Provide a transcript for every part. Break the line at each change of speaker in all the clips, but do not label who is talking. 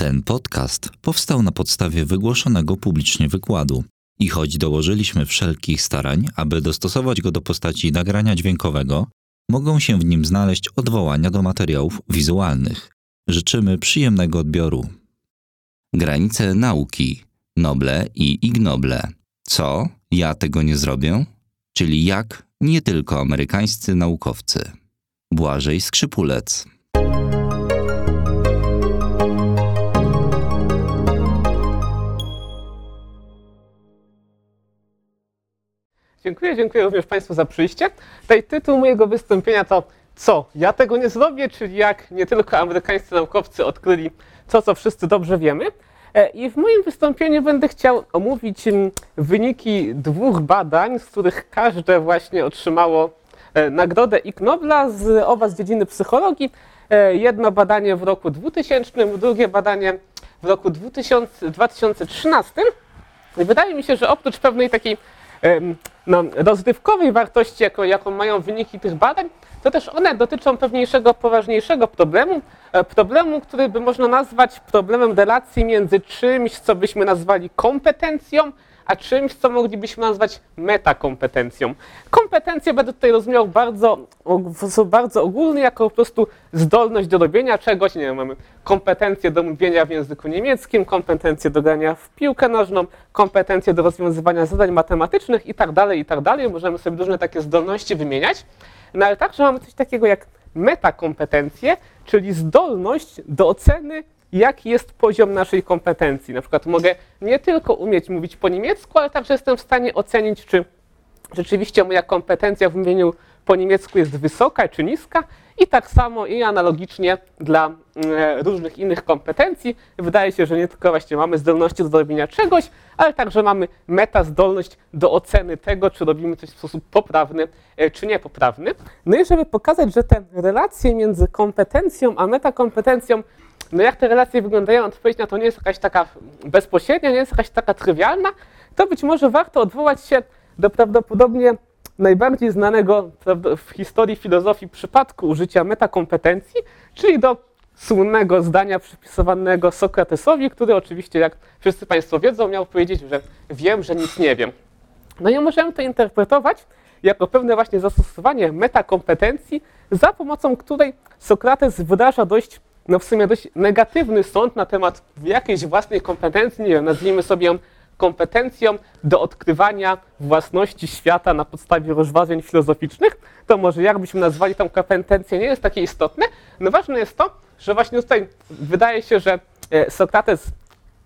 Ten podcast powstał na podstawie wygłoszonego publicznie wykładu i choć dołożyliśmy wszelkich starań, aby dostosować go do postaci nagrania dźwiękowego, mogą się w nim znaleźć odwołania do materiałów wizualnych. Życzymy przyjemnego odbioru. Granice nauki, noble i ignoble. Co? Ja tego nie zrobię? Czyli jak nie tylko amerykańscy naukowcy. Błażej Skrzypulec.
Dziękuję, dziękuję również Państwu za przyjście. Tutaj tytuł mojego wystąpienia to Co? Ja tego nie zrobię, czyli jak nie tylko amerykańscy naukowcy odkryli to, co wszyscy dobrze wiemy. E, I w moim wystąpieniu będę chciał omówić mm, wyniki dwóch badań, z których każde właśnie otrzymało e, nagrodę Ig Nobla z owa z dziedziny psychologii. E, Jedno badanie w roku 2000, drugie badanie w roku 2000, 2013. I wydaje mi się, że oprócz pewnej takiej no, rozrywkowej wartości, jaką, jaką mają wyniki tych badań, to też one dotyczą pewniejszego, poważniejszego problemu. E, Problemu, który by można nazwać problemem relacji między czymś, co byśmy nazwali kompetencją, a czymś, co moglibyśmy nazwać metakompetencją. Kompetencje będę tutaj rozumiał bardzo, bardzo ogólny, jako po prostu zdolność do robienia czegoś. Nie wiem, mamy kompetencje do mówienia w języku niemieckim, kompetencje do grania w piłkę nożną, kompetencje do rozwiązywania zadań matematycznych i tak tak dalej. Możemy sobie różne takie zdolności wymieniać. No ale także mamy coś takiego jak metakompetencje, czyli zdolność do oceny jaki jest poziom naszej kompetencji. Na przykład mogę nie tylko umieć mówić po niemiecku, ale także jestem w stanie ocenić, czy rzeczywiście moja kompetencja w mówieniu po niemiecku jest wysoka czy niska. I tak samo i analogicznie dla e, różnych innych kompetencji. Wydaje się, że nie tylko właśnie mamy zdolności do robienia czegoś, ale także mamy meta zdolność do oceny tego, czy robimy coś w sposób poprawny, e, czy niepoprawny. No i żeby pokazać, że te relacje między kompetencją a metakompetencją no jak te relacje wyglądają, odpowiedź na to nie jest jakaś taka bezpośrednia, nie jest jakaś taka trywialna, to być może warto odwołać się do prawdopodobnie najbardziej znanego w historii filozofii przypadku użycia metakompetencji, czyli do słynnego zdania przypisywanego Sokratesowi, który oczywiście, jak wszyscy Państwo wiedzą, miał powiedzieć, że wiem, że nic nie wiem. No i możemy to interpretować jako pewne właśnie zastosowanie metakompetencji, za pomocą której Sokrates wyraża dość no w sumie dość negatywny sąd na temat jakiejś własnej kompetencji, nie wiem, nazwijmy sobie ją kompetencją do odkrywania własności świata na podstawie rozważań filozoficznych, to może jakbyśmy nazwali tą kompetencję, nie jest takie istotne. No ważne jest to, że właśnie tutaj wydaje się, że e, Sokrates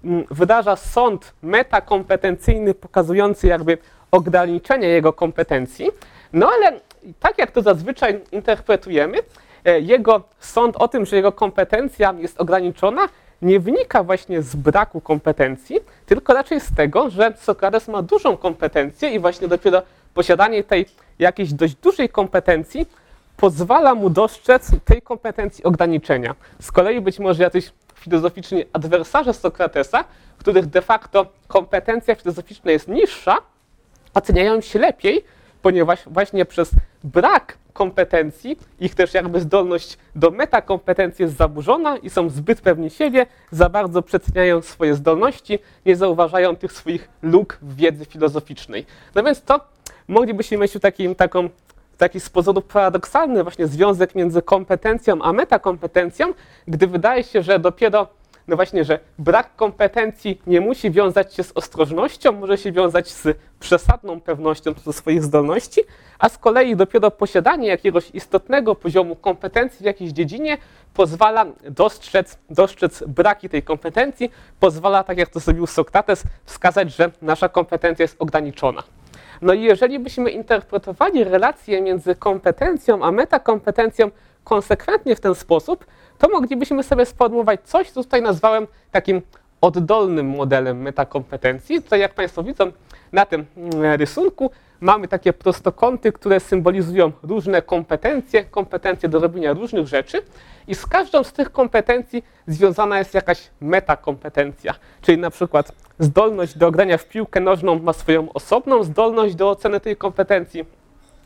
mm, wydarza sąd metakompetencyjny pokazujący jakby ograniczenie jego kompetencji, no ale tak jak to zazwyczaj interpretujemy, jego sąd o tym, że jego kompetencja jest ograniczona, nie wynika właśnie z braku kompetencji, tylko raczej z tego, że Sokrates ma dużą kompetencję i właśnie dopiero posiadanie tej jakiejś dość dużej kompetencji pozwala mu dostrzec tej kompetencji ograniczenia. Z kolei być może jacyś filozoficzni adwersarze Sokratesa, których de facto kompetencja filozoficzna jest niższa, oceniają się lepiej, ponieważ właśnie przez brak kompetencji, ich też jakby zdolność do metakompetencji jest zaburzona i są zbyt pewni siebie, za bardzo przeceniają swoje zdolności, nie zauważają tych swoich luk w wiedzy filozoficznej. No więc to moglibyśmy mieć taki, taką, taki z pozoru paradoksalny właśnie związek między kompetencją a metakompetencją, gdy wydaje się, że dopiero no właśnie, że brak kompetencji nie musi wiązać się z ostrożnością, może się wiązać z przesadną pewnością co do swoich zdolności, a z kolei dopiero posiadanie jakiegoś istotnego poziomu kompetencji w jakiejś dziedzinie pozwala dostrzec, dostrzec braki tej kompetencji, pozwala, tak jak to zrobił Sokrates, wskazać, że nasza kompetencja jest ograniczona. No i jeżeli byśmy interpretowali relacje między kompetencją a metakompetencją konsekwentnie w ten sposób, to moglibyśmy sobie sformułować coś, co tutaj nazwałem takim oddolnym modelem metakompetencji. Tutaj, jak Państwo widzą na tym mm, rysunku, mamy takie prostokąty, które symbolizują różne kompetencje, kompetencje do robienia różnych rzeczy i z każdą z tych kompetencji związana jest jakaś metakompetencja, czyli na przykład zdolność do grania w piłkę nożną ma swoją osobną zdolność do oceny tej kompetencji,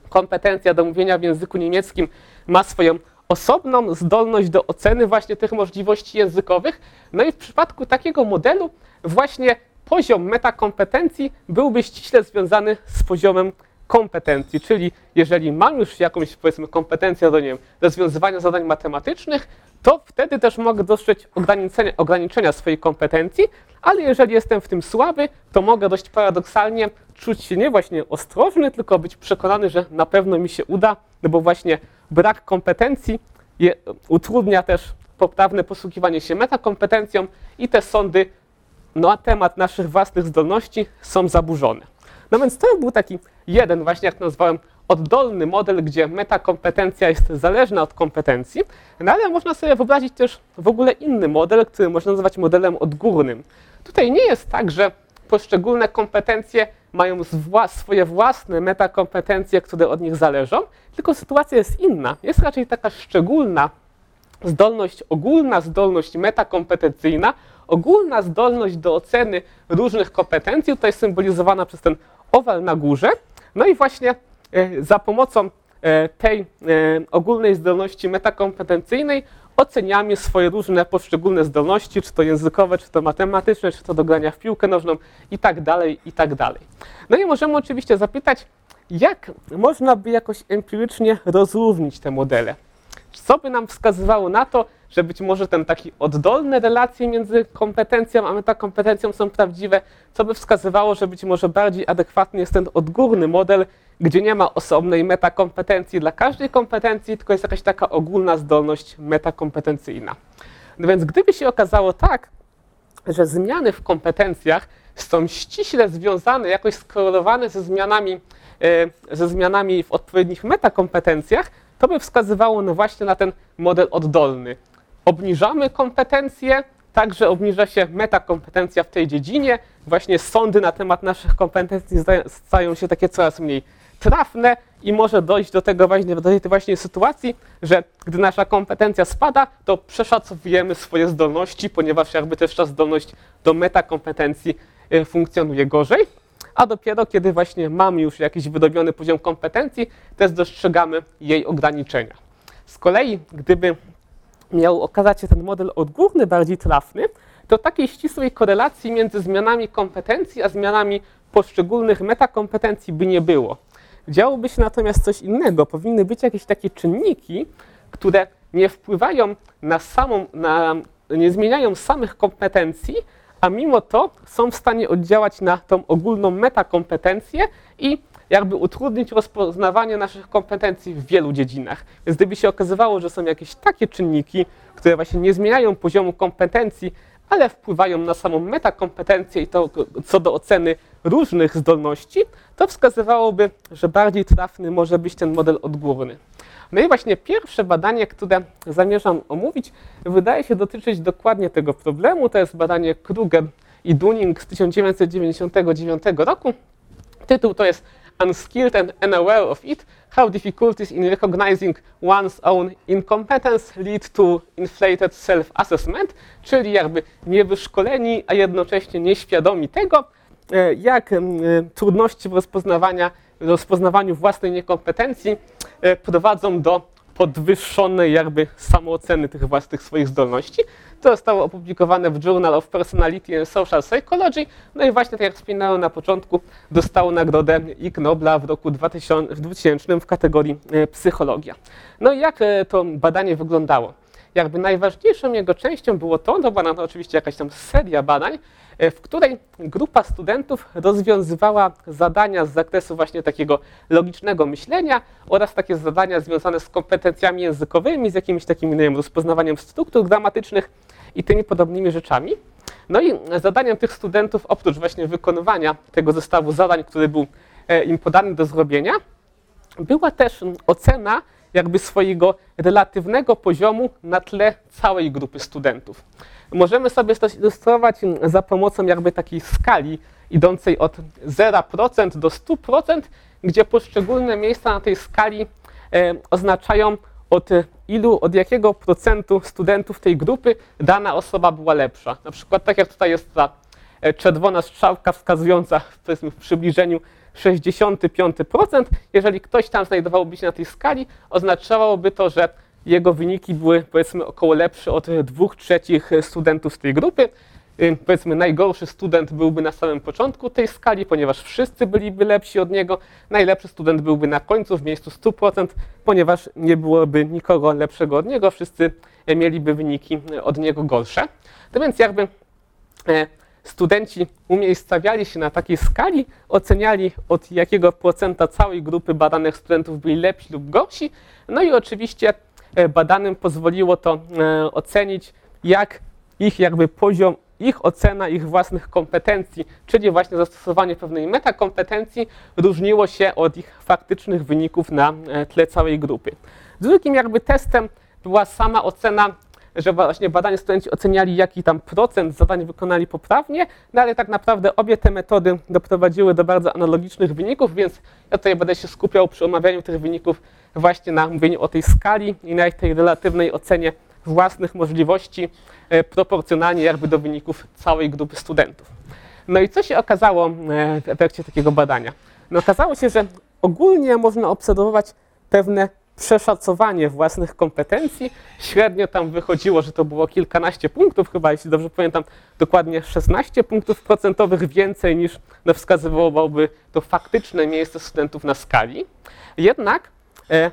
kompetencja do mówienia w języku niemieckim ma swoją osobną zdolność do oceny właśnie tych możliwości językowych. No i w przypadku takiego modelu właśnie poziom metakompetencji byłby ściśle związany z poziomem kompetencji, czyli jeżeli mam już jakąś powiedzmy kompetencję do nie wiem, rozwiązywania zadań matematycznych, to wtedy też mogę dostrzec ograniczenia, ograniczenia swojej kompetencji, ale jeżeli jestem w tym słaby, to mogę dość paradoksalnie czuć się nie właśnie ostrożny, tylko być przekonany, że na pewno mi się uda, no bo właśnie brak kompetencji je, utrudnia też poprawne posługiwanie się metakompetencją i te sądy na temat naszych własnych zdolności są zaburzone. No więc to był taki jeden, właśnie jak nazwałem, oddolny model, gdzie metakompetencja jest zależna od kompetencji, no ale można sobie wyobrazić też w ogóle inny model, który można nazwać modelem odgórnym. Tutaj nie jest tak, że poszczególne kompetencje mają swoje własne metakompetencje, które od nich zależą, tylko sytuacja jest inna. Jest raczej taka szczególna zdolność ogólna, zdolność metakompetencyjna, ogólna zdolność do oceny różnych kompetencji, tutaj symbolizowana przez ten owal na górze. No i właśnie e, za pomocą e, tej e, ogólnej zdolności metakompetencyjnej oceniamy swoje różne poszczególne zdolności, czy to językowe, czy to matematyczne, czy to do grania w piłkę nożną i tak dalej, i tak dalej. No i możemy oczywiście zapytać, jak można by jakoś empirycznie rozróżnić te modele? Co by nam wskazywało na to, że być może ten taki oddolne relacje między kompetencją a metakompetencją są prawdziwe, co by wskazywało, że być może bardziej adekwatny jest ten odgórny model, gdzie nie ma osobnej metakompetencji dla każdej kompetencji, tylko jest jakaś taka ogólna zdolność metakompetencyjna. No więc gdyby się okazało tak, że zmiany w kompetencjach są ściśle związane, jakoś skorelowane ze zmianami, e, ze zmianami w odpowiednich metakompetencjach, to by wskazywało no właśnie na ten model oddolny. Obniżamy kompetencje, także obniża się metakompetencja w tej dziedzinie. Właśnie sądy na temat naszych kompetencji stają się takie coraz mniej trafne i może dojść do tego właśnie, do tej właśnie sytuacji, że gdy nasza kompetencja spada, to przeszacowujemy swoje zdolności, ponieważ jakby też ta zdolność do metakompetencji y, funkcjonuje gorzej a dopiero kiedy właśnie mamy już jakiś wydobiony poziom kompetencji, też dostrzegamy jej ograniczenia. Z kolei, gdyby miał okazać się ten model odgórny bardziej trafny, to takiej ścisłej korelacji między zmianami kompetencji a zmianami poszczególnych metakompetencji by nie było. Działoby się natomiast coś innego. Powinny być jakieś takie czynniki, które nie wpływają na samą, na, nie zmieniają samych kompetencji, a mimo to są w stanie oddziałać na tą ogólną metakompetencję i jakby utrudnić rozpoznawanie naszych kompetencji w wielu dziedzinach. Więc gdyby się okazywało, że są jakieś takie czynniki, które właśnie nie zmieniają poziomu kompetencji, ale wpływają na samą metakompetencję i to co do oceny różnych zdolności, to wskazywałoby, że bardziej trafny może być ten model odgórny. No i właśnie pierwsze badanie, które zamierzam omówić, wydaje się dotyczyć dokładnie tego problemu. To jest badanie Kruger i Dunning z 1999 roku. Tytuł to jest Unskilled and Unaware of It, How Difficulties in Recognizing One's Own Incompetence Lead to Inflated Self-Assessment, czyli jakby niewyszkoleni, a jednocześnie nieświadomi tego, e, jak trudności w rozpoznawaniu rozpoznawaniu własnej niekompetencji e, prowadzą do podwyższonej jakby samooceny tych własnych swoich zdolności. To zostało opublikowane w Journal of Personality and Social Psychology. No i właśnie tak jak wspominałem na początku, dostało nagrodę Ig Nobla w roku 2000, w 2000 w kategorii e, psychologia. No i jak e, to badanie wyglądało? Jakby najważniejszą jego częścią było to, to była oczywiście jakaś tam seria badań, w której grupa studentów rozwiązywała zadania z zakresu właśnie takiego logicznego myślenia oraz takie zadania związane z kompetencjami językowymi, z jakimiś takim nie wiem, rozpoznawaniem struktur gramatycznych i tymi podobnymi rzeczami. No i zadaniem tych studentów, oprócz właśnie wykonywania tego zestawu zadań, który był e, im podany do zrobienia, była też ocena jakby swojego relatywnego poziomu na tle całej grupy studentów. Możemy sobie to ilustrować za pomocą jakby takiej skali idącej od 0% do 100%, gdzie poszczególne miejsca na tej skali e, oznaczają od ilu, od jakiego procentu studentów tej grupy dana osoba była lepsza. Na przykład tak jak tutaj jest ta e, czerwona strzałka wskazująca w przybliżeniu 65%. Jeżeli ktoś tam znajdowałby się na tej skali, oznaczałoby to, że jego wyniki były powiedzmy około lepsze od dwóch trzecich studentów z tej grupy. Powiedzmy, najgorszy student byłby na samym początku tej skali, ponieważ wszyscy byliby lepsi od niego. Najlepszy student byłby na końcu w miejscu 100%, ponieważ nie byłoby nikogo lepszego od niego, wszyscy e, mieliby wyniki e, od niego gorsze. To więc jakby e, studenci umiejscawiali się na takiej skali, oceniali od jakiego procenta całej grupy badanych studentów byli lepsi lub gorsi. No i oczywiście badanym pozwoliło to e, ocenić, jak ich jakby poziom, ich ocena ich własnych kompetencji, czyli właśnie zastosowanie pewnej metakompetencji różniło się od ich faktycznych wyników na e, tle całej grupy. Drugim jakby testem była sama ocena że właśnie badani studenci oceniali, jaki tam procent zadań wykonali poprawnie, no ale tak naprawdę obie te metody doprowadziły do bardzo analogicznych wyników, więc ja tutaj będę się skupiał przy omawianiu tych wyników właśnie na mówieniu o tej skali i na tej relatywnej ocenie własnych możliwości e, proporcjonalnie jakby do wyników całej grupy studentów. No i co się okazało e, w efekcie takiego badania? No okazało się, że ogólnie można obserwować pewne przeszacowanie własnych kompetencji. Średnio tam wychodziło, że to było kilkanaście punktów, chyba jeśli dobrze pamiętam, dokładnie 16 punktów procentowych więcej niż no, wskazywałoby to faktyczne miejsce studentów na skali. Jednak e,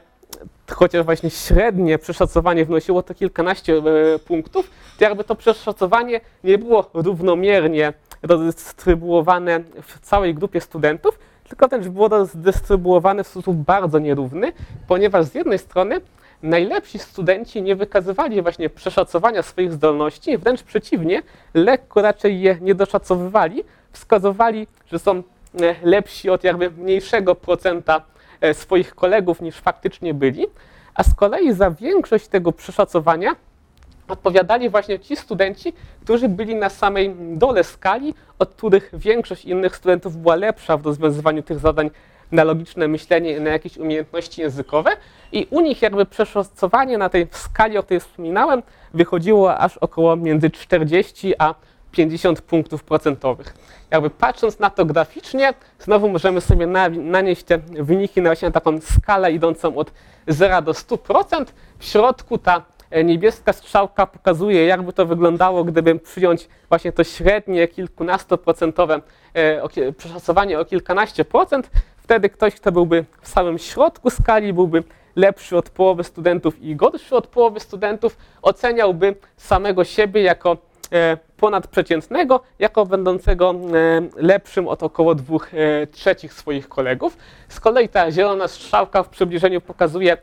chociaż właśnie średnie przeszacowanie wnosiło to kilkanaście e, punktów, to jakby to przeszacowanie nie było równomiernie rozdystrybuowane w całej grupie studentów, tylko też było rozdystrybuowane w sposób bardzo nierówny, ponieważ z jednej strony najlepsi studenci nie wykazywali właśnie przeszacowania swoich zdolności, wręcz przeciwnie, lekko raczej je niedoszacowywali, wskazywali, że są e, lepsi od jakby mniejszego procenta e, swoich kolegów niż faktycznie byli, a z kolei za większość tego przeszacowania odpowiadali właśnie ci studenci, którzy byli na samej dole skali, od których większość innych studentów była lepsza w rozwiązywaniu tych zadań na logiczne myślenie na jakieś umiejętności językowe i u nich jakby przeszacowanie na tej skali, o której wspominałem, wychodziło aż około między 40 a 50 punktów procentowych. Jakby patrząc na to graficznie, znowu możemy sobie na, nanieść te wyniki na właśnie taką skalę idącą od 0 do 100%. W środku ta niebieska strzałka pokazuje, jakby to wyglądało, gdyby przyjąć właśnie to średnie, kilkunastoprocentowe e, przeszacowanie o kilkanaście procent. Wtedy ktoś, kto byłby w samym środku skali, byłby lepszy od połowy studentów i gorszy od połowy studentów, oceniałby samego siebie jako e, ponadprzeciętnego, jako będącego lepszym od około dwóch trzecich swoich kolegów. Z kolei ta zielona strzałka w przybliżeniu pokazuje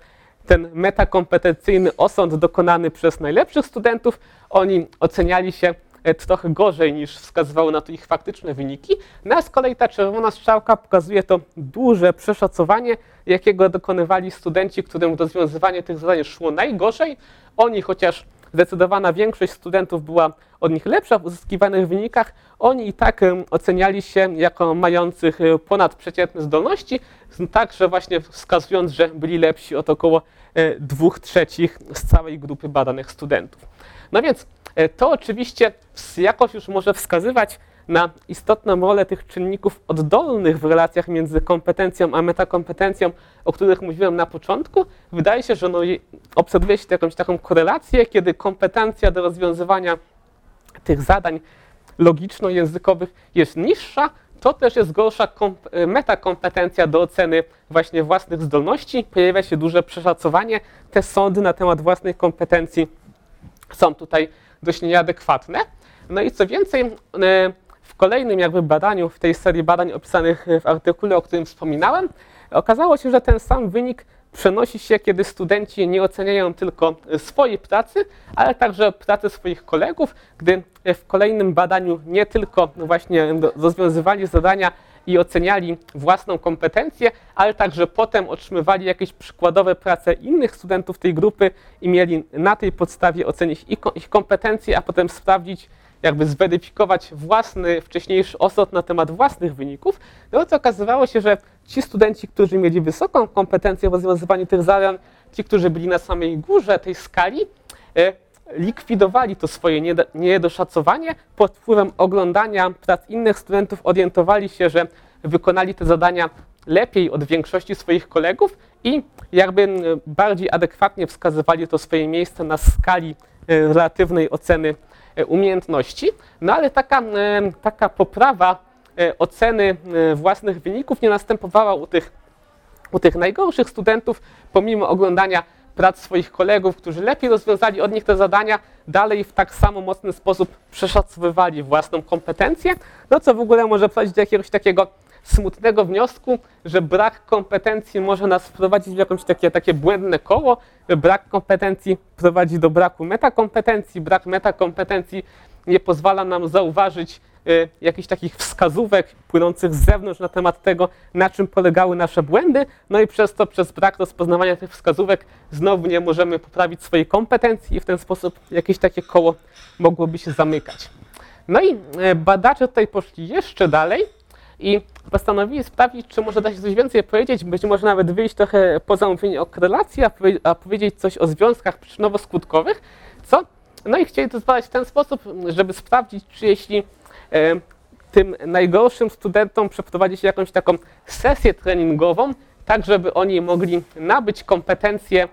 ten metakompetencyjny osąd dokonany przez najlepszych studentów, oni oceniali się e, trochę gorzej niż wskazywały na to ich faktyczne wyniki. No a z kolei ta czerwona strzałka pokazuje to duże przeszacowanie, jakiego dokonywali studenci, którym rozwiązywanie tych zadań szło najgorzej. Oni, chociaż zdecydowana większość studentów była od nich lepsza w uzyskiwanych wynikach, oni i tak oceniali się jako mających e, ponadprzeciętne zdolności, także właśnie wskazując, że byli lepsi od około dwóch trzecich z całej grupy badanych studentów. No więc e, to oczywiście jakoś już może wskazywać na istotną rolę tych czynników oddolnych w relacjach między kompetencją a metakompetencją, o których mówiłem na początku. Wydaje się, że no, obserwuje się jakąś taką korelację, kiedy kompetencja do rozwiązywania tych zadań logiczno-językowych jest niższa, to też jest gorsza metakompetencja do oceny właśnie własnych zdolności. Pojawia się duże przeszacowanie. Te sądy na temat własnej kompetencji są tutaj dość nieadekwatne. No i co więcej, e, w kolejnym jakby badaniu, w tej serii badań opisanych w artykule, o którym wspominałem, okazało się, że ten sam wynik przenosi się, kiedy studenci nie oceniają tylko swojej pracy, ale także pracy swoich kolegów, gdy w kolejnym badaniu nie tylko właśnie rozwiązywali zadania i oceniali własną kompetencję, ale także potem otrzymywali jakieś przykładowe prace innych studentów tej grupy i mieli na tej podstawie ocenić ich kompetencje, a potem sprawdzić, jakby zweryfikować własny wcześniejszy osąd na temat własnych wyników, no to okazywało się, że ci studenci, którzy mieli wysoką kompetencję w rozwiązywaniu tych zadań, ci, którzy byli na samej górze tej skali, e, likwidowali to swoje niedoszacowanie pod wpływem oglądania prac innych studentów, orientowali się, że wykonali te zadania lepiej od większości swoich kolegów i jakby bardziej adekwatnie wskazywali to swoje miejsce na skali relatywnej oceny umiejętności. No ale taka, taka poprawa oceny własnych wyników nie następowała u tych, u tych najgorszych studentów, pomimo oglądania prac swoich kolegów, którzy lepiej rozwiązali od nich te zadania, dalej w tak samo mocny sposób przeszacowywali własną kompetencję, no co w ogóle może prowadzić do jakiegoś takiego smutnego wniosku, że brak kompetencji może nas wprowadzić w jakieś takie, takie błędne koło, brak kompetencji prowadzi do braku metakompetencji, brak metakompetencji nie pozwala nam zauważyć y, jakichś takich wskazówek płynących z zewnątrz na temat tego, na czym polegały nasze błędy, no i przez to, przez brak rozpoznawania tych wskazówek znowu nie możemy poprawić swojej kompetencji i w ten sposób jakieś takie koło mogłoby się zamykać. No i y, badacze tutaj poszli jeszcze dalej i postanowili sprawdzić, czy może da się coś więcej powiedzieć, być może nawet wyjść trochę poza mówienie o korelacji, a, powiedzieć coś o związkach przyczynowo-skutkowych, co? No i chcieli to zbadać w ten sposób, żeby sprawdzić, czy jeśli e, tym najgorszym studentom przeprowadzić jakąś taką sesję treningową, tak żeby oni mogli nabyć kompetencje,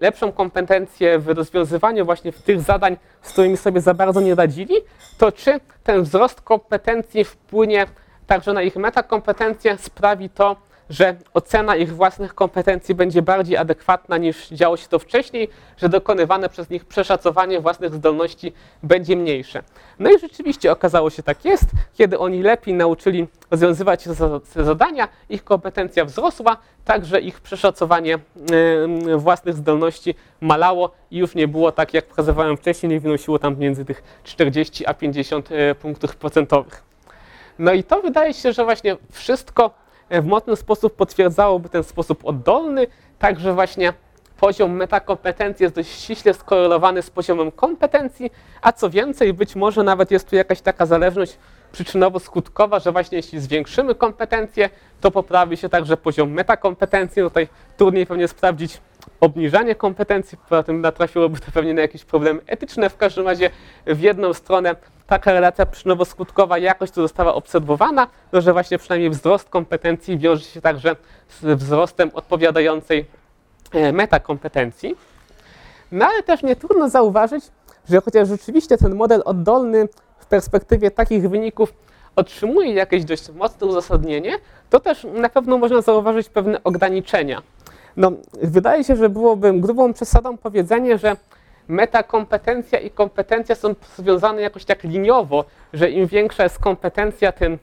lepszą kompetencję w rozwiązywaniu właśnie tych zadań, z którymi sobie za bardzo nie radzili, to czy ten wzrost kompetencji wpłynie także na ich metakompetencje, sprawi to, że ocena ich własnych kompetencji będzie bardziej adekwatna niż działo się to wcześniej, że dokonywane przez nich przeszacowanie własnych zdolności będzie mniejsze. No i rzeczywiście okazało się tak jest, kiedy oni lepiej nauczyli rozwiązywać zadania, ich kompetencja wzrosła, także ich przeszacowanie własnych zdolności malało i już nie było tak, jak pokazywałem wcześniej, nie wynosiło tam między tych 40 a 50 e, punktów procentowych. No i to wydaje się, że właśnie wszystko w mocny sposób potwierdzałoby ten sposób oddolny, także właśnie poziom metakompetencji jest dość ściśle skorelowany z poziomem kompetencji, a co więcej, być może nawet jest tu jakaś taka zależność przyczynowo-skutkowa, że właśnie jeśli zwiększymy kompetencje, to poprawi się także poziom metakompetencji. No tutaj trudniej pewnie sprawdzić obniżanie kompetencji, poza tym natrafiłoby to pewnie na jakieś problemy etyczne. W każdym razie w jedną stronę taka relacja przyczynowo-skutkowa jakoś tu została obserwowana, no, że właśnie przynajmniej wzrost kompetencji wiąże się także z wzrostem odpowiadającej e, metakompetencji. No ale też nie trudno zauważyć, że chociaż rzeczywiście ten model oddolny w perspektywie takich wyników otrzymuje jakieś dość mocne uzasadnienie, to też na pewno można zauważyć pewne ograniczenia. No, wydaje się, że byłoby grubą przesadą powiedzenie, że metakompetencja i kompetencja są związane jakoś tak liniowo, że im większa jest kompetencja, tym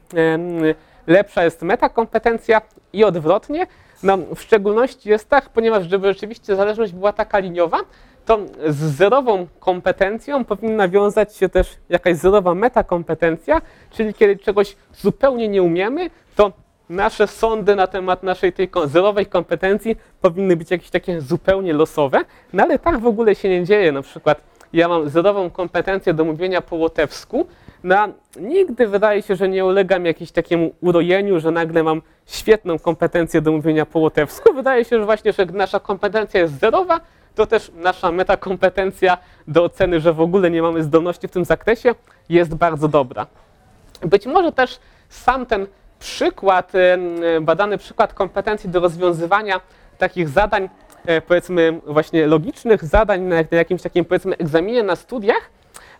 lepsza jest metakompetencja i odwrotnie. No, w szczególności jest tak, ponieważ żeby rzeczywiście zależność była taka liniowa, to z zerową kompetencją powinna wiązać się też jakaś zerowa metakompetencja, czyli kiedy czegoś zupełnie nie umiemy, to nasze sądy na temat naszej tej zerowej kompetencji powinny być jakieś takie zupełnie losowe, no ale tak w ogóle się nie dzieje. Na przykład ja mam zerową kompetencję do mówienia po łotewsku, no nigdy wydaje się, że nie ulegam jakiemuś takiemu urojeniu, że nagle mam świetną kompetencję do mówienia po łotewsku. Wydaje się, że właśnie, że nasza kompetencja jest zerowa, to też nasza metakompetencja do oceny, że w ogóle nie mamy zdolności w tym zakresie, jest bardzo dobra. Być może też sam ten przykład, badany przykład kompetencji do rozwiązywania takich zadań, e, powiedzmy właśnie logicznych zadań na jakimś takim powiedzmy egzaminie na studiach,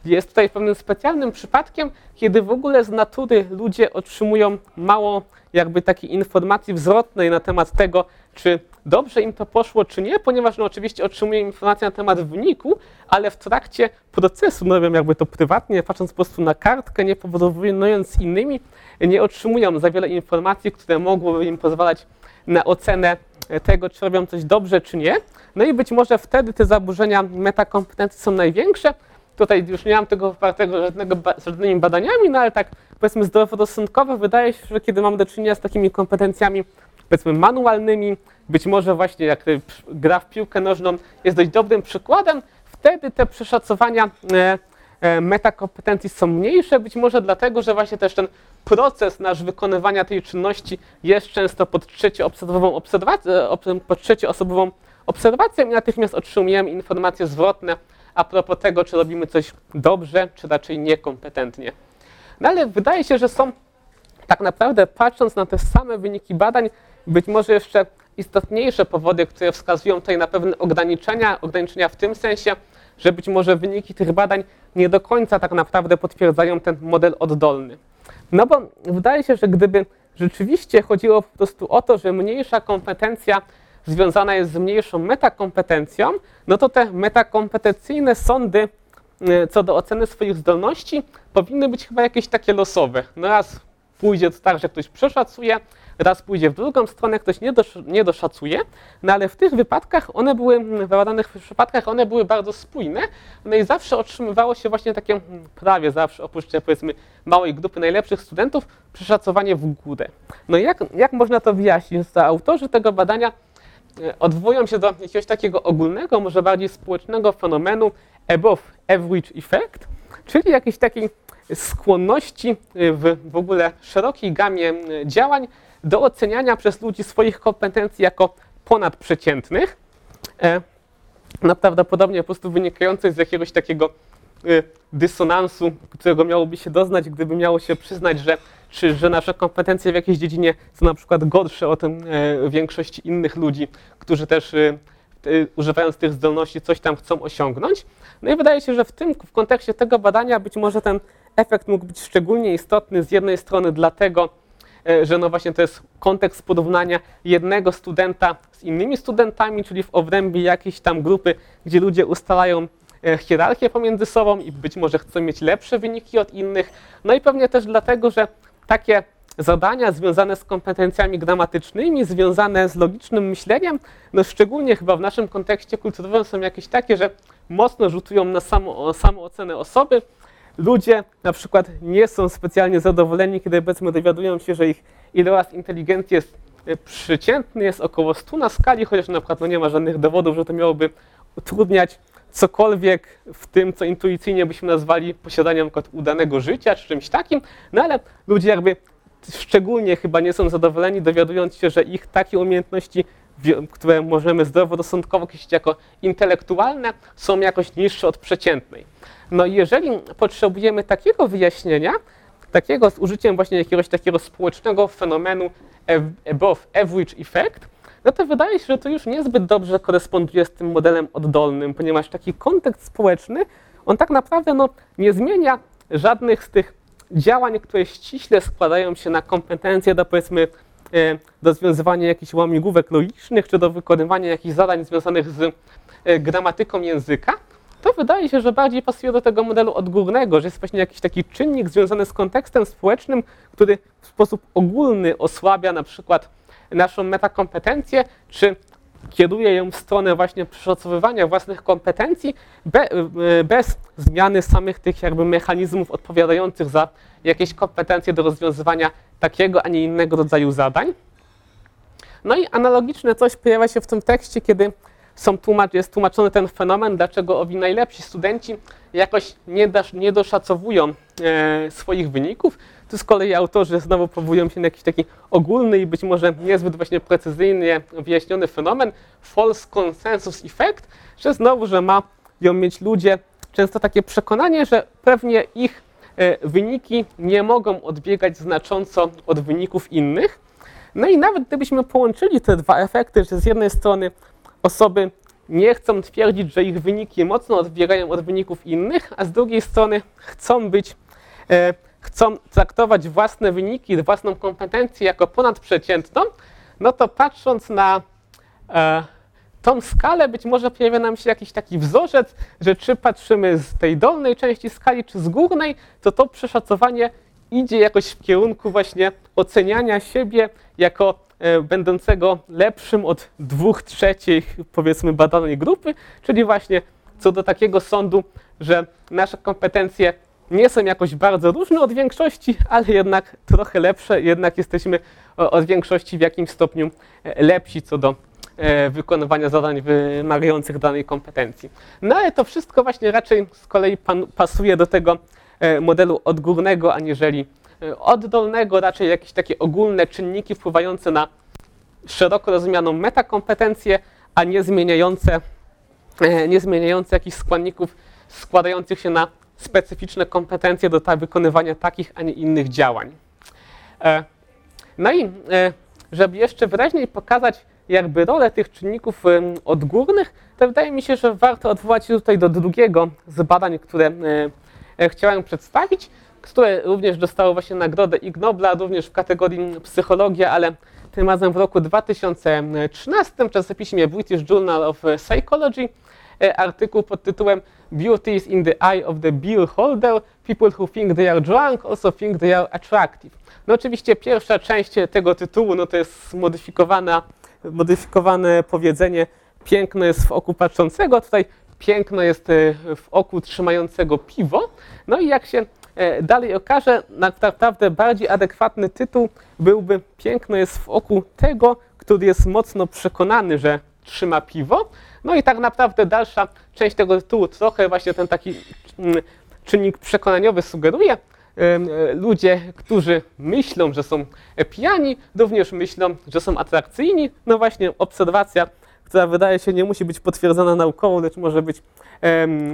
jest tutaj pewnym specjalnym przypadkiem, kiedy w ogóle z natury ludzie otrzymują mało jakby takiej informacji zwrotnej na temat tego, czy dobrze im to poszło, czy nie, ponieważ no, oczywiście otrzymują informacje na temat wyniku, ale w trakcie procesu, no wiem, jakby to prywatnie, patrząc po prostu na kartkę, nie porównując z innymi, nie otrzymują za wiele informacji, które mogłyby im pozwalać na ocenę tego, czy robią coś dobrze, czy nie. No i być może wtedy te zaburzenia metakompetencji są największe. Tutaj już nie mam tego wypartego żadnego, żadnymi badaniami, no ale tak powiedzmy zdroworozsądkowo wydaje się, że kiedy mamy do czynienia z takimi kompetencjami powiedzmy manualnymi, być może właśnie jak gra w piłkę nożną jest dość dobrym przykładem, wtedy te przeszacowania e, e, metakompetencji są mniejsze, być może dlatego, że właśnie też ten proces nasz wykonywania tej czynności jest często pod trzecioosobową obserwacją, pod trzecioosobową obserwacją i natychmiast otrzymujemy informacje zwrotne a propos tego, czy robimy coś dobrze, czy raczej niekompetentnie. No ale wydaje się, że są tak naprawdę patrząc na te same wyniki badań, być może jeszcze istotniejsze powody, które wskazują tutaj na pewne ograniczenia, ograniczenia w tym sensie, że być może wyniki tych badań nie do końca tak naprawdę potwierdzają ten model oddolny. No bo wydaje się, że gdyby rzeczywiście chodziło po prostu o to, że mniejsza kompetencja związana jest z mniejszą metakompetencją, no to te metakompetencyjne sądy e, co do oceny swoich zdolności powinny być chyba jakieś takie losowe. No raz pójdzie to tak, że ktoś przeszacuje, raz pójdzie w drugą stronę, ktoś nie, dosz, nie doszacuje, no ale w tych wypadkach one były, w badanych przypadkach one były bardzo spójne, no i zawsze otrzymywało się właśnie takie, prawie zawsze, oprócz powiedzmy małej grupy najlepszych studentów, przeszacowanie w górę. No i jak, jak można to wyjaśnić? To autorzy tego badania odwołują się do jakiegoś takiego ogólnego, może bardziej społecznego fenomenu above average effect, czyli jakiejś takiej skłonności w, w ogóle szerokiej gamie działań do oceniania przez ludzi swoich kompetencji jako ponadprzeciętnych. E, no prawdopodobnie po prostu wynikającej z jakiegoś takiego dysonansu, którego miałoby się doznać, gdyby miało się przyznać, że, czy, że nasze kompetencje w jakiejś dziedzinie są na przykład gorsze od e, większości innych ludzi, którzy też używając tych zdolności coś tam chcą osiągnąć. No i wydaje się, że w tym, w kontekście tego badania być może ten efekt mógł być szczególnie istotny z jednej strony dlatego, że no właśnie to jest kontekst porównania jednego studenta z innymi studentami, czyli w obrębie jakiejś tam grupy, gdzie ludzie ustalają hierarchię pomiędzy sobą i być może chcą mieć lepsze wyniki od innych. No i pewnie też dlatego, że takie zadania związane z kompetencjami gramatycznymi, związane z logicznym myśleniem, no szczególnie chyba w naszym kontekście kulturowym są jakieś takie, że mocno rzutują na samo, samoocenę osoby, ludzie na przykład nie są specjalnie zadowoleni, kiedy powiedzmy dowiadują się, że ich iloraz inteligencji jest e, przeciętny, jest około 100 na skali, chociaż na przykład no nie ma żadnych dowodów, że to miałoby utrudniać cokolwiek w tym, co intuicyjnie byśmy nazwali posiadaniem udanego życia czy czymś takim, no ale ludzie jakby szczególnie chyba nie są zadowoleni, dowiadując się, że ich takie umiejętności, które możemy zdroworozsądkowo określić jako intelektualne, są jakoś niższe od przeciętnej. No i jeżeli potrzebujemy takiego wyjaśnienia, takiego z użyciem właśnie jakiegoś takiego społecznego fenomenu above average effect, no to wydaje się, że to już niezbyt dobrze koresponduje z tym modelem oddolnym, ponieważ taki kontekst społeczny, on tak naprawdę no, nie zmienia żadnych z tych działań, które ściśle składają się na kompetencje do powiedzmy e, do rozwiązywania jakichś łamigłówek logicznych, czy do wykonywania jakichś zadań związanych z e, gramatyką języka, to wydaje się, że bardziej pasuje do tego modelu odgórnego, że jest właśnie jakiś taki czynnik związany z kontekstem społecznym, który w sposób ogólny osłabia na przykład naszą metakompetencję, czy kieruje ją w stronę właśnie przeszacowywania własnych kompetencji be, e, bez zmiany samych tych jakby mechanizmów odpowiadających za jakieś kompetencje do rozwiązywania takiego, a nie innego rodzaju zadań. No i analogiczne coś pojawia się w tym tekście, kiedy są tłumacz, jest tłumaczony ten fenomen, dlaczego owi najlepsi studenci jakoś nie, dasz, nie doszacowują e, swoich wyników. Tu z kolei autorzy znowu powołują się na jakiś taki ogólny i być może niezbyt właśnie precyzyjnie wyjaśniony fenomen false consensus effect, że znowu, że mają mieć ludzie często takie przekonanie, że pewnie ich e, wyniki nie mogą odbiegać znacząco od wyników innych. No i nawet gdybyśmy połączyli te dwa efekty, że z jednej strony osoby nie chcą twierdzić, że ich wyniki mocno odbiegają od wyników innych, a z drugiej strony chcą być, e, chcą traktować własne wyniki, własną kompetencję jako ponadprzeciętną, no to patrząc na e, tą skalę, być może pojawia nam się jakiś taki wzorzec, że czy patrzymy z tej dolnej części skali, czy z górnej, to to przeszacowanie idzie jakoś w kierunku właśnie oceniania siebie jako E, będącego lepszym od dwóch trzecich, powiedzmy, badanej grupy, czyli właśnie co do takiego sądu, że nasze kompetencje nie są jakoś bardzo różne od większości, ale jednak trochę lepsze, jednak jesteśmy od większości w jakimś stopniu e, lepsi co do e, wykonywania zadań wymagających danej kompetencji. No ale to wszystko właśnie raczej z kolei pasuje do tego modelu odgórnego, aniżeli oddolnego, raczej jakieś takie ogólne czynniki wpływające na szeroko rozumianą metakompetencję, a nie zmieniające, e, nie zmieniające jakichś składników składających się na specyficzne kompetencje do wykonywania takich, a nie innych działań. E, no i e, żeby jeszcze wyraźniej pokazać jakby rolę tych czynników odgórnych, to wydaje mi się, że warto odwołać się tutaj do drugiego z badań, które e, chciałem przedstawić, które również dostało właśnie nagrodę Ig Nobla, również w kategorii psychologia, ale tym razem w roku 2013 w czasopiśmie British Journal of Psychology artykuł pod tytułem Beauty is in the eye of the beer holder. People who think they are drunk also think they are attractive. No oczywiście pierwsza część tego tytułu no to jest zmodyfikowana, modyfikowane powiedzenie piękno jest w oku patrzącego, tutaj piękno jest e, w oku trzymającego piwo. No i jak się e, dalej okaże, naprawdę bardziej adekwatny tytuł byłby piękno jest w oku tego, który jest mocno przekonany, że trzyma piwo. No i tak naprawdę dalsza część tego tytułu trochę właśnie ten taki mm, czynnik przekonaniowy sugeruje. E, Ludzie, którzy myślą, że są pijani, również myślą, że są atrakcyjni. No właśnie obserwacja, która wydaje się nie musi być potwierdzona naukowo, lecz może być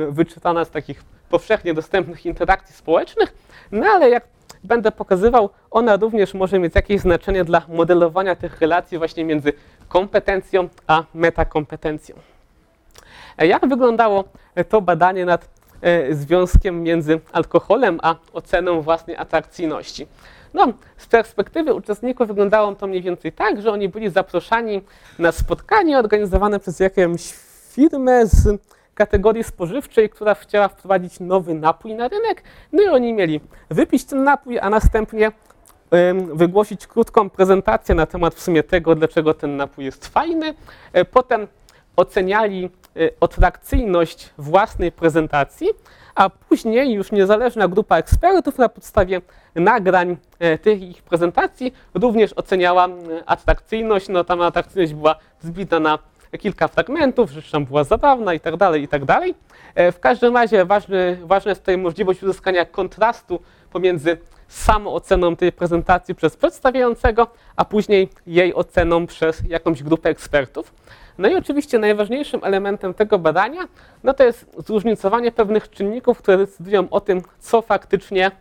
wyczytana z takich powszechnie dostępnych interakcji społecznych. No ale jak będę pokazywał, ona również może mieć jakieś znaczenie dla modelowania tych relacji właśnie między kompetencją a metakompetencją. E, Jak wyglądało to badanie nad e, związkiem między alkoholem a oceną własnej atrakcyjności? No, z perspektywy uczestników wyglądało to mniej więcej tak, że oni byli zaproszani na spotkanie organizowane przez jakąś firmę z kategorii spożywczej, która chciała wprowadzić nowy napój na rynek. No i oni mieli wypić ten napój, a następnie wygłosić krótką prezentację na temat w sumie tego, dlaczego ten napój jest fajny. E, Potem oceniali e, atrakcyjność własnej prezentacji, a później już niezależna grupa ekspertów na podstawie nagrań e, tych ich prezentacji również oceniała e, atrakcyjność. No tam atrakcyjność była zbita na kilka fragmentów, rzecz tam była zabawna i tak dalej, i tak dalej. E, W każdym razie ważna jest tutaj możliwość uzyskania kontrastu pomiędzy samą oceną tej prezentacji przez przedstawiającego, a później jej oceną przez jakąś grupę ekspertów. No i oczywiście najważniejszym elementem tego badania, no to jest zróżnicowanie pewnych czynników, które decydują o tym, co faktycznie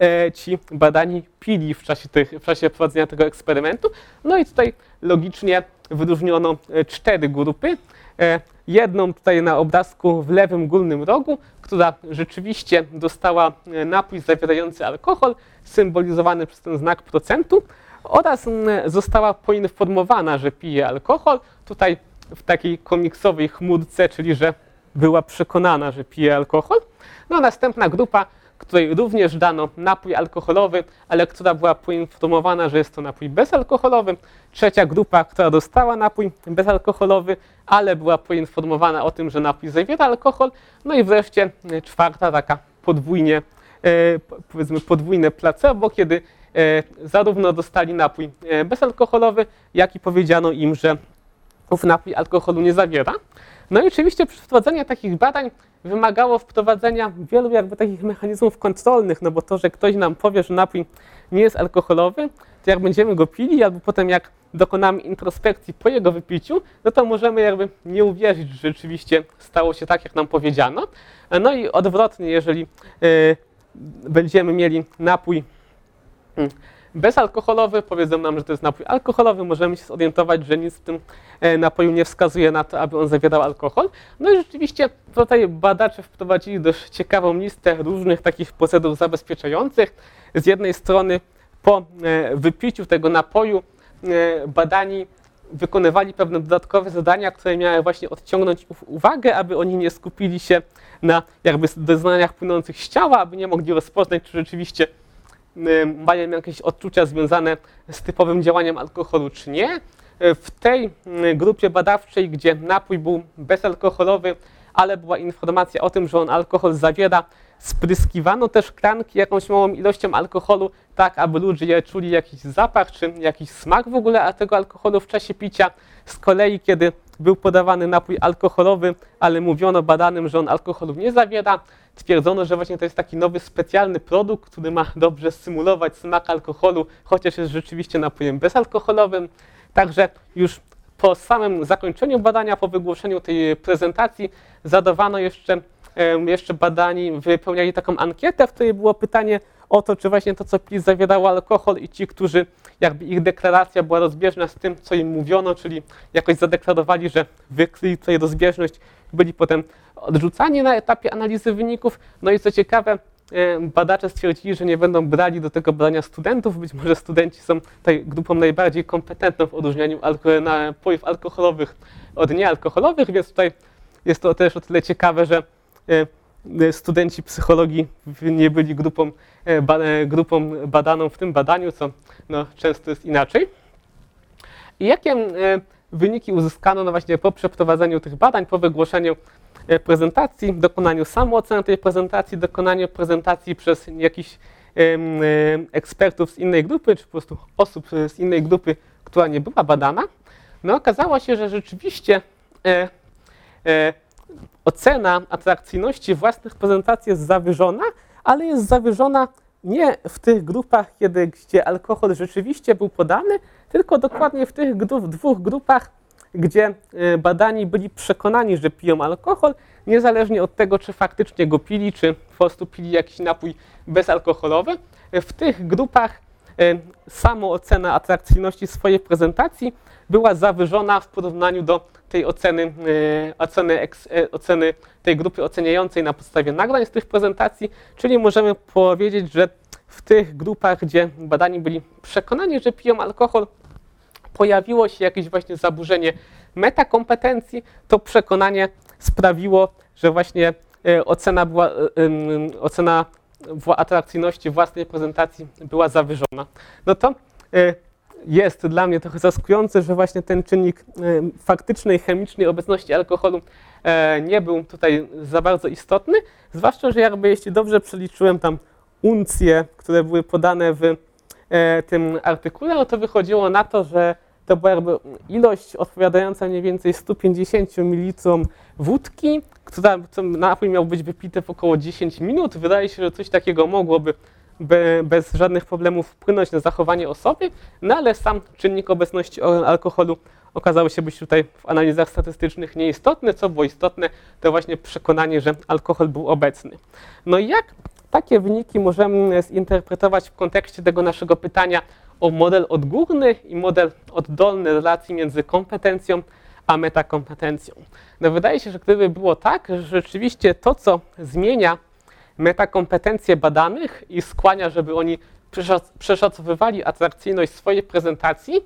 e, ci badani pili w czasie, tych, w czasie prowadzenia tego eksperymentu. No i tutaj logicznie wyróżniono e, cztery grupy. E, Jedną tutaj na obrazku w lewym górnym rogu, która rzeczywiście dostała napój zawierający alkohol, symbolizowany przez ten znak procentu, oraz została poinformowana, że pije alkohol. Tutaj w takiej komiksowej chmurce, czyli że była przekonana, że pije alkohol. No następna grupa, której również dano napój alkoholowy, ale która była poinformowana, że jest to napój bezalkoholowy. Trzecia grupa, która dostała napój bezalkoholowy, ale była poinformowana o tym, że napój zawiera alkohol. No i wreszcie e, czwarta, taka podwójnie, e, po- powiedzmy podwójne placebo, kiedy e, zarówno dostali napój bezalkoholowy, jak i powiedziano im, że ów napój alkoholu nie zawiera. No i oczywiście przeprowadzenie takich badań wymagało wprowadzenia wielu jakby takich mechanizmów kontrolnych, no bo to, że ktoś nam powie, że napój nie jest alkoholowy, to jak będziemy go pili, albo potem jak dokonamy introspekcji po jego wypiciu, no to możemy jakby nie uwierzyć, że rzeczywiście stało się tak, jak nam powiedziano. No i odwrotnie, jeżeli e, będziemy mieli napój mm, bezalkoholowy, powiedzą nam, że to jest napój alkoholowy, możemy się zorientować, że nic w tym e, napoju nie wskazuje na to, aby on zawierał alkohol. No i rzeczywiście tutaj badacze wprowadzili dość ciekawą listę różnych takich procedur zabezpieczających. Z jednej strony po e, wypiciu tego napoju e, badani wykonywali pewne dodatkowe zadania, które miały właśnie odciągnąć uwagę, aby oni nie skupili się na jakby doznaniach płynących z ciała, aby nie mogli rozpoznać, czy rzeczywiście mają jakieś odczucia związane z typowym działaniem alkoholu, czy nie. Y, W tej y, grupie badawczej, gdzie napój był bezalkoholowy, ale była informacja o tym, że on alkohol zawiera, spryskiwano te szklanki jakąś małą ilością alkoholu, tak aby ludzie czuli jakiś zapach czy jakiś smak w ogóle tego alkoholu w czasie picia. Z kolei, kiedy był podawany napój alkoholowy, ale mówiono badanym, że on alkoholu nie zawiera, twierdzono, że właśnie to jest taki nowy specjalny produkt, który ma dobrze symulować smak alkoholu, chociaż jest rzeczywiście napojem bezalkoholowym. Także już po samym zakończeniu badania, po wygłoszeniu tej prezentacji, zadawano jeszcze, jeszcze badani, wypełniali taką ankietę, w której było pytanie o to, czy właśnie to, co pili, zawierało alkohol i ci, którzy jakby ich deklaracja była rozbieżna z tym, co im mówiono, czyli jakoś zadeklarowali, że wykryli tutaj rozbieżność, byli potem odrzucani na etapie analizy wyników. No i co ciekawe, badacze stwierdzili, że nie będą brali do tego badania studentów. Być może studenci są tutaj grupą najbardziej kompetentną w odróżnianiu napojów alkoholowych od niealkoholowych, więc tutaj jest to też o tyle ciekawe, że studenci psychologii nie byli grupą, e, grupą badaną w tym badaniu, co no, często jest inaczej. I jakie wyniki uzyskano no właśnie po przeprowadzeniu tych badań, po wygłoszeniu E, prezentacji, dokonaniu samooceny tej prezentacji, dokonaniu prezentacji przez jakichś ekspertów z innej grupy, czy po prostu osób z innej grupy, która nie była badana, no okazało się, że rzeczywiście e, e, ocena atrakcyjności własnych prezentacji jest zawyżona, ale jest zawyżona nie w tych grupach, kiedy, gdzie alkohol rzeczywiście był podany, tylko dokładnie w tych dwóch grupach, gdzie e, badani byli przekonani, że piją alkohol, niezależnie od tego, czy faktycznie go pili, czy po prostu pili jakiś napój bezalkoholowy. W tych grupach e, samo ocena atrakcyjności swojej prezentacji była zawyżona w porównaniu do tej oceny, e, oceny, oceny tej grupy oceniającej na podstawie nagrań z tych prezentacji, czyli możemy powiedzieć, że w tych grupach, gdzie badani byli przekonani, że piją alkohol, pojawiło się jakieś właśnie zaburzenie metakompetencji, to przekonanie sprawiło, że właśnie ocena, była, ocena atrakcyjności własnej prezentacji była zawyżona. No to e, jest dla mnie trochę zaskakujące, że właśnie ten czynnik faktycznej, chemicznej obecności alkoholu nie był tutaj za bardzo istotny, zwłaszcza, że jakby jeśli dobrze przeliczyłem tam uncje, które były podane w tym artykule, no to wychodziło na to, że to była jakby ilość odpowiadająca mniej więcej 150 ml wódki, która napój miał być wypity w około 10 minut. Wydaje się, że coś takiego mogłoby bez żadnych problemów wpłynąć na zachowanie osoby, no ale sam czynnik obecności alkoholu okazał się być tutaj w analizach statystycznych nieistotny. Co było istotne, to właśnie przekonanie, że alkohol był obecny. No i jak takie wyniki możemy zinterpretować w kontekście tego naszego pytania o model odgórny i model oddolny relacji między kompetencją a metakompetencją. No wydaje się, że gdyby było tak, że rzeczywiście to, co zmienia metakompetencje badanych i skłania, żeby oni przeszacowywali atrakcyjność swojej prezentacji,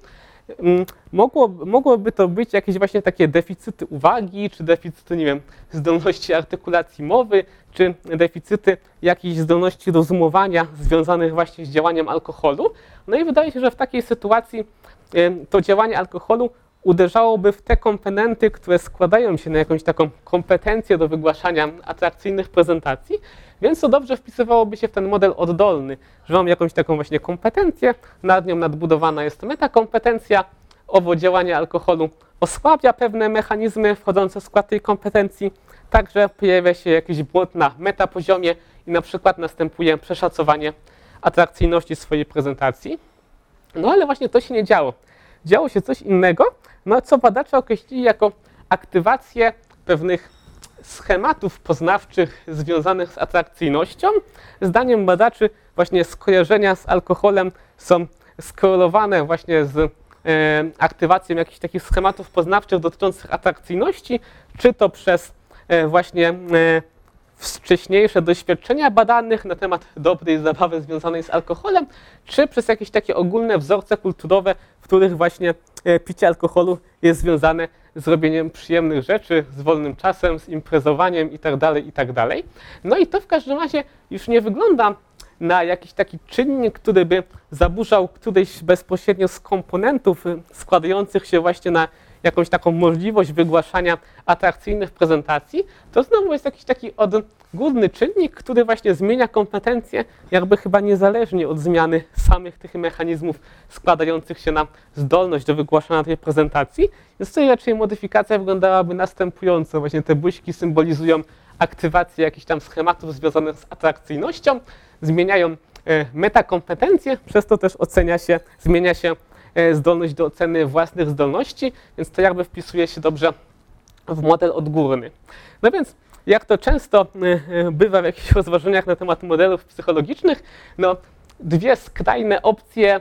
mogło, mogłoby to być jakieś właśnie takie deficyty uwagi, czy deficyty, nie wiem, zdolności artykulacji mowy, czy deficyty jakiejś zdolności rozumowania związanych właśnie z działaniem alkoholu. No i wydaje się, że w takiej sytuacji to działanie alkoholu uderzałoby w te komponenty, które składają się na jakąś taką kompetencję do wygłaszania atrakcyjnych prezentacji, więc to dobrze wpisywałoby się w ten model oddolny, że mam jakąś taką właśnie kompetencję, nad nią nadbudowana jest metakompetencja, owo działanie alkoholu osłabia pewne mechanizmy wchodzące w skład tej kompetencji, także pojawia się jakiś błąd na metapoziomie i na przykład następuje przeszacowanie atrakcyjności swojej prezentacji. No ale właśnie to się nie działo. Działo się coś innego, no co badacze określili jako aktywację pewnych schematów poznawczych związanych z atrakcyjnością. Zdaniem badaczy właśnie skojarzenia z alkoholem są skorelowane właśnie z e, aktywacją jakichś takich schematów poznawczych dotyczących atrakcyjności, czy to przez e, właśnie e, wcześniejsze doświadczenia badanych na temat dobrej zabawy związanej z alkoholem, czy przez jakieś takie ogólne wzorce kulturowe, w których właśnie e, picie alkoholu jest związane z robieniem przyjemnych rzeczy, z wolnym czasem, z imprezowaniem itd., tak itd. Tak no i to w każdym razie już nie wygląda na jakiś taki czynnik, który by zaburzał któryś bezpośrednio z komponentów y, składających się właśnie na jakąś taką możliwość wygłaszania atrakcyjnych prezentacji, to znowu jest jakiś taki odgórny czynnik, który właśnie zmienia kompetencje, jakby chyba niezależnie od zmiany samych tych mechanizmów składających się na zdolność do wygłaszania tej prezentacji. Więc tutaj raczej modyfikacja wyglądałaby następująco. Właśnie te buźki symbolizują aktywację jakichś tam schematów związanych z atrakcyjnością, zmieniają e, metakompetencje, przez to też ocenia się, zmienia się zdolność do oceny własnych zdolności, więc to jakby wpisuje się dobrze w model odgórny. No więc jak to często e, bywa w jakichś rozważaniach na temat modelów psychologicznych, no dwie skrajne opcje,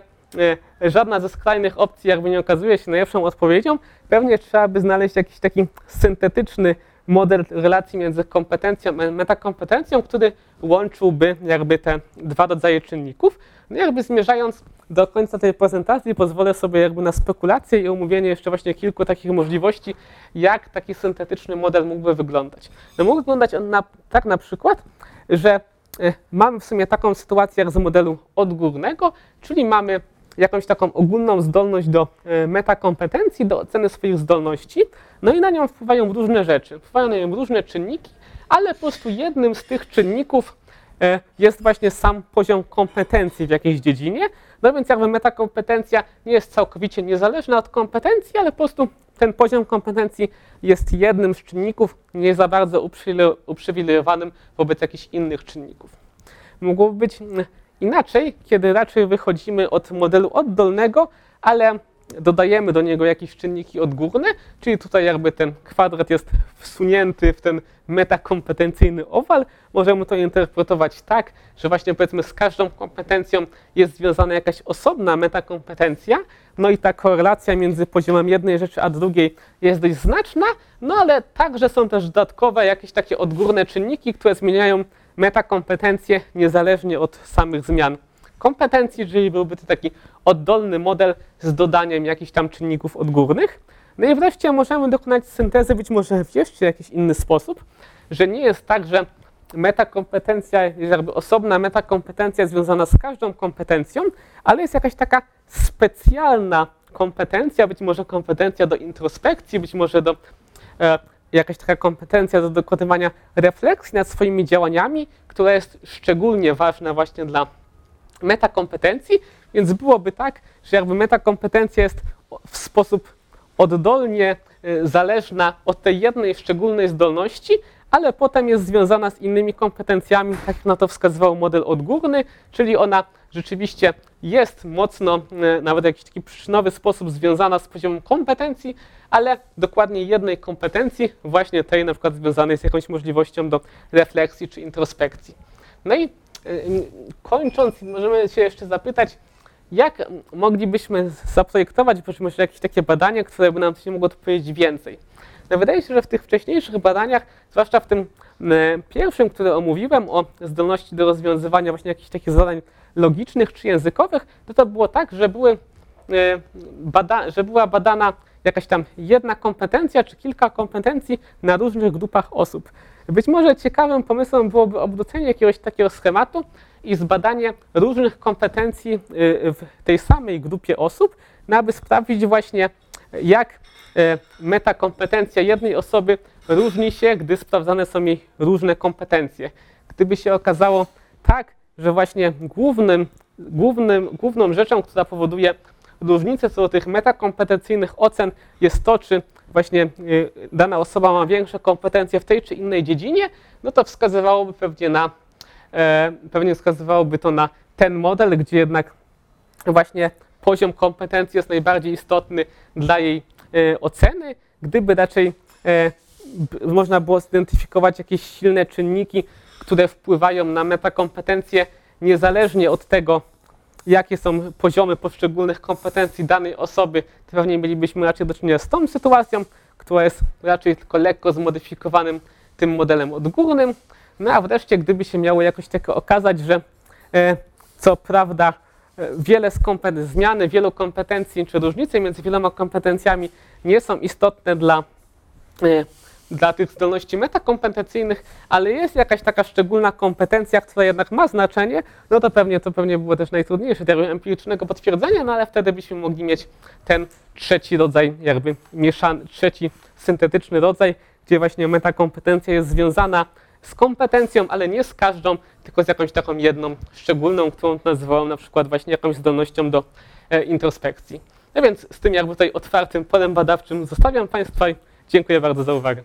żadna ze skrajnych opcji jakby nie okazuje się najlepszą odpowiedzią, pewnie trzeba by znaleźć jakiś taki syntetyczny model relacji między kompetencją a metakompetencją, który łączyłby jakby te dwa rodzaje czynników. No jakby zmierzając do końca tej prezentacji pozwolę sobie jakby na spekulację i omówienie jeszcze właśnie kilku takich możliwości, jak taki syntetyczny model mógłby wyglądać. No mógł wyglądać on na, tak na przykład, że e, mamy w sumie taką sytuację jak z modelu odgórnego, czyli mamy jakąś taką ogólną zdolność do e, metakompetencji, do oceny swoich zdolności, no i na nią wpływają różne rzeczy, wpływają na nią różne czynniki, ale po prostu jednym z tych czynników e, jest właśnie sam poziom kompetencji w jakiejś dziedzinie, no więc jakby metakompetencja nie jest całkowicie niezależna od kompetencji, ale po prostu ten poziom kompetencji jest jednym z czynników, nie za bardzo uprzywilejowanym wobec jakichś innych czynników. Mogłoby być inaczej, kiedy raczej wychodzimy od modelu oddolnego, ale dodajemy do niego jakieś czynniki odgórne, czyli tutaj jakby ten kwadrat jest wsunięty w ten metakompetencyjny owal. Możemy to interpretować tak, że właśnie powiedzmy z każdą kompetencją jest związana jakaś osobna metakompetencja, no i ta korelacja między poziomem jednej rzeczy a drugiej jest dość znaczna, no ale także są też dodatkowe jakieś takie odgórne czynniki, które zmieniają metakompetencje niezależnie od samych zmian kompetencji, czyli byłby to taki oddolny model z dodaniem jakichś tam czynników odgórnych. No i wreszcie możemy dokonać syntezy być może w jeszcze jakiś inny sposób, że nie jest tak, że metakompetencja jest jakby osobna metakompetencja związana z każdą kompetencją, ale jest jakaś taka specjalna kompetencja, być może kompetencja do introspekcji, być może do e, jakaś taka kompetencja do dokonywania refleksji nad swoimi działaniami, która jest szczególnie ważna właśnie dla metakompetencji, więc byłoby tak, że jakby metakompetencja jest w sposób oddolnie y, zależna od tej jednej szczególnej zdolności, ale potem jest związana z innymi kompetencjami, tak jak na to wskazywał model odgórny, czyli ona rzeczywiście jest mocno, y, nawet jakiś taki przyczynowy sposób związana z poziomem kompetencji, ale dokładnie jednej kompetencji, właśnie tej na przykład związanej z jakąś możliwością do refleksji czy introspekcji. No i kończąc, możemy się jeszcze zapytać, jak moglibyśmy zaprojektować być może jakieś takie badania, które by nam coś mogło powiedzieć więcej. No wydaje się, że w tych wcześniejszych badaniach, zwłaszcza w tym pierwszym, który omówiłem o zdolności do rozwiązywania właśnie jakichś takich zadań logicznych czy językowych, to to było tak, że, były, y, bada, że była badana jakaś tam jedna kompetencja czy kilka kompetencji na różnych grupach osób. Być może ciekawym pomysłem byłoby obrócenie jakiegoś takiego schematu i zbadanie różnych kompetencji y, w tej samej grupie osób, no aby sprawdzić właśnie, jak metakompetencja jednej osoby różni się, gdy sprawdzane są jej różne kompetencje. Gdyby się okazało tak, że właśnie głównym, głównym, główną rzeczą, która powoduje różnicę co do tych metakompetencyjnych ocen jest to, czy właśnie y, dana osoba ma większe kompetencje w tej czy innej dziedzinie, no to wskazywałoby pewnie na, e, pewnie wskazywałoby to na ten model, gdzie jednak właśnie poziom kompetencji jest najbardziej istotny dla jej e, oceny, gdyby raczej e, można było zidentyfikować jakieś silne czynniki, które wpływają na metakompetencje niezależnie od tego, jakie są poziomy poszczególnych kompetencji danej osoby, to pewnie mielibyśmy raczej do czynienia z tą sytuacją, która jest raczej tylko lekko zmodyfikowanym tym modelem odgórnym. No a wreszcie, gdyby się miało jakoś tylko okazać, że e, co prawda e, wiele z zmiany wielu kompetencji, czy różnice między wieloma kompetencjami nie są istotne dla e, dla tych zdolności metakompetencyjnych, ale jest jakaś taka szczególna kompetencja, która jednak ma znaczenie, no to pewnie to pewnie było też najtrudniejsze tego empirycznego potwierdzenia, no ale wtedy byśmy mogli mieć ten trzeci rodzaj, jakby mieszany, trzeci syntetyczny rodzaj, gdzie właśnie metakompetencja jest związana z kompetencją, ale nie z każdą, tylko z jakąś taką jedną szczególną, którą nazywałem na przykład właśnie jakąś zdolnością do e, introspekcji. No więc z tym jakby tutaj otwartym polem badawczym zostawiam Państwa dziękuję bardzo za uwagę.